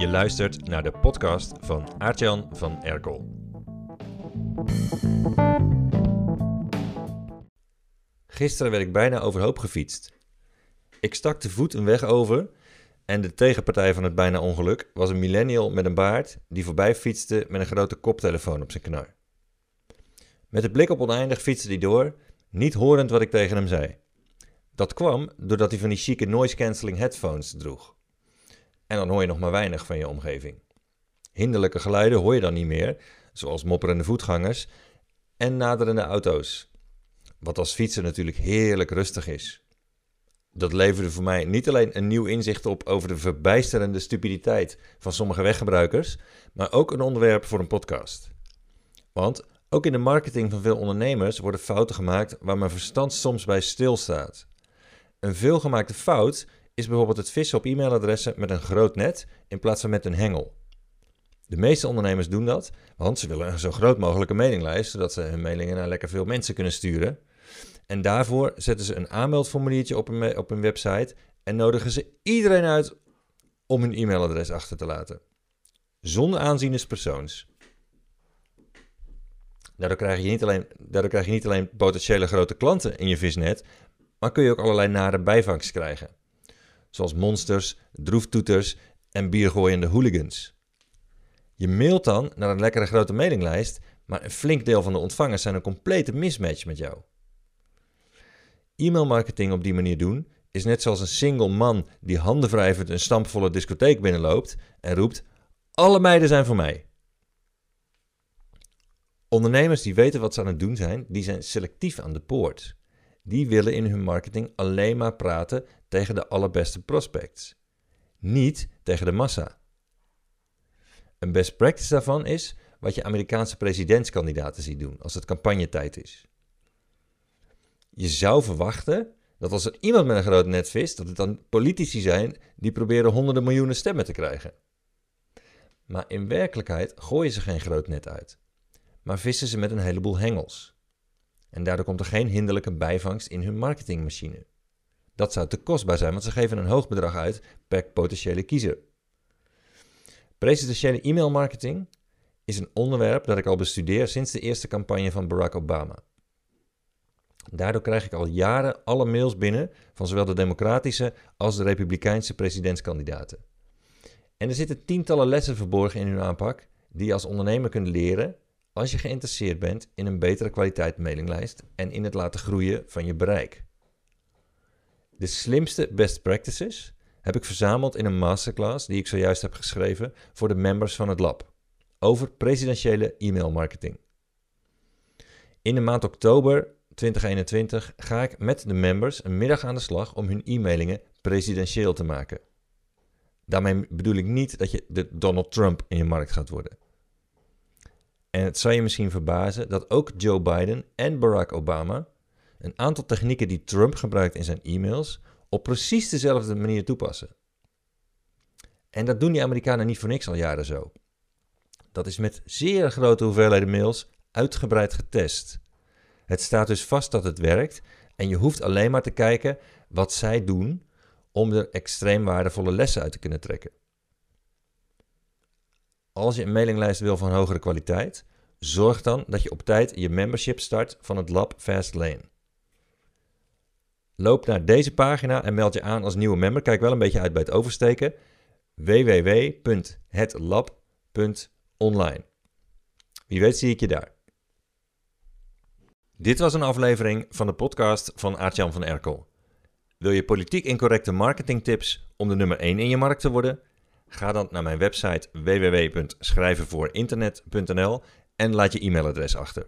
Je luistert naar de podcast van Aartjan van Erkel. Gisteren werd ik bijna overhoop gefietst. Ik stak de voet een weg over en de tegenpartij van het bijna ongeluk was een millennial met een baard die voorbij fietste met een grote koptelefoon op zijn knar. Met de blik op oneindig fietste hij door, niet horend wat ik tegen hem zei. Dat kwam doordat hij van die chique noise-canceling headphones droeg. En dan hoor je nog maar weinig van je omgeving. Hinderlijke geluiden hoor je dan niet meer, zoals mopperende voetgangers en naderende auto's. Wat als fietser natuurlijk heerlijk rustig is. Dat leverde voor mij niet alleen een nieuw inzicht op over de verbijsterende stupiditeit van sommige weggebruikers, maar ook een onderwerp voor een podcast. Want ook in de marketing van veel ondernemers worden fouten gemaakt waar mijn verstand soms bij stilstaat. Een veelgemaakte fout is bijvoorbeeld het vissen op e-mailadressen met een groot net in plaats van met een hengel. De meeste ondernemers doen dat, want ze willen een zo groot mogelijke mailinglijst, zodat ze hun mailingen naar lekker veel mensen kunnen sturen. En daarvoor zetten ze een aanmeldformuliertje op een, op website en nodigen ze iedereen uit om hun e-mailadres achter te laten. Zonder aanzien persoons. Daardoor krijg, je niet alleen, daardoor krijg je niet alleen potentiële grote klanten in je visnet, maar kun je ook allerlei nare bijvangst krijgen. Zoals monsters, droeftoeters en biergooiende hooligans. Je mailt dan naar een lekkere grote mailinglijst, maar een flink deel van de ontvangers zijn een complete mismatch met jou. E-mailmarketing op die manier doen is net zoals een single man die handenwrijvend een stampvolle discotheek binnenloopt en roept: Alle meiden zijn voor mij. Ondernemers die weten wat ze aan het doen zijn, die zijn selectief aan de poort. Die willen in hun marketing alleen maar praten tegen de allerbeste prospects, niet tegen de massa. Een best practice daarvan is wat je Amerikaanse presidentskandidaten ziet doen als het campagnetijd is. Je zou verwachten dat als er iemand met een groot net vist, dat het dan politici zijn die proberen honderden miljoenen stemmen te krijgen. Maar in werkelijkheid gooien ze geen groot net uit, maar vissen ze met een heleboel hengels. En daardoor komt er geen hinderlijke bijvangst in hun marketingmachine. Dat zou te kostbaar zijn, want ze geven een hoog bedrag uit per potentiële kiezer. Presidentiële e-mailmarketing is een onderwerp dat ik al bestudeer sinds de eerste campagne van Barack Obama. Daardoor krijg ik al jaren alle mails binnen van zowel de democratische als de republikeinse presidentskandidaten. En er zitten tientallen lessen verborgen in hun aanpak die je als ondernemer kunt leren als je geïnteresseerd bent in een betere kwaliteit mailinglijst en in het laten groeien van je bereik. De slimste best practices heb ik verzameld in een masterclass die ik zojuist heb geschreven voor de members van het lab over presidentiële e-mailmarketing. In de maand oktober 2021 ga ik met de members een middag aan de slag om hun e-mailingen presidentieel te maken. Daarmee bedoel ik niet dat je de Donald Trump in je markt gaat worden. En het zal je misschien verbazen dat ook Joe Biden en Barack Obama een aantal technieken die Trump gebruikt in zijn e-mails op precies dezelfde manier toepassen. En dat doen die Amerikanen niet voor niks al jaren zo. Dat is met zeer grote hoeveelheden mails uitgebreid getest. Het staat dus vast dat het werkt en je hoeft alleen maar te kijken wat zij doen om er extreem waardevolle lessen uit te kunnen trekken. Als je een mailinglijst wil van hogere kwaliteit, zorg dan dat je op tijd je membership start van het lab Fastlane. Loop naar deze pagina en meld je aan als nieuwe member. Kijk wel een beetje uit bij het oversteken. www.hetlab.online. Wie weet zie ik je daar. Dit was een aflevering van de podcast van Aartjan van Erkel. Wil je politiek incorrecte marketingtips om de nummer 1 in je markt te worden? Ga dan naar mijn website www.schrijvenvoorinternet.nl en laat je e-mailadres achter.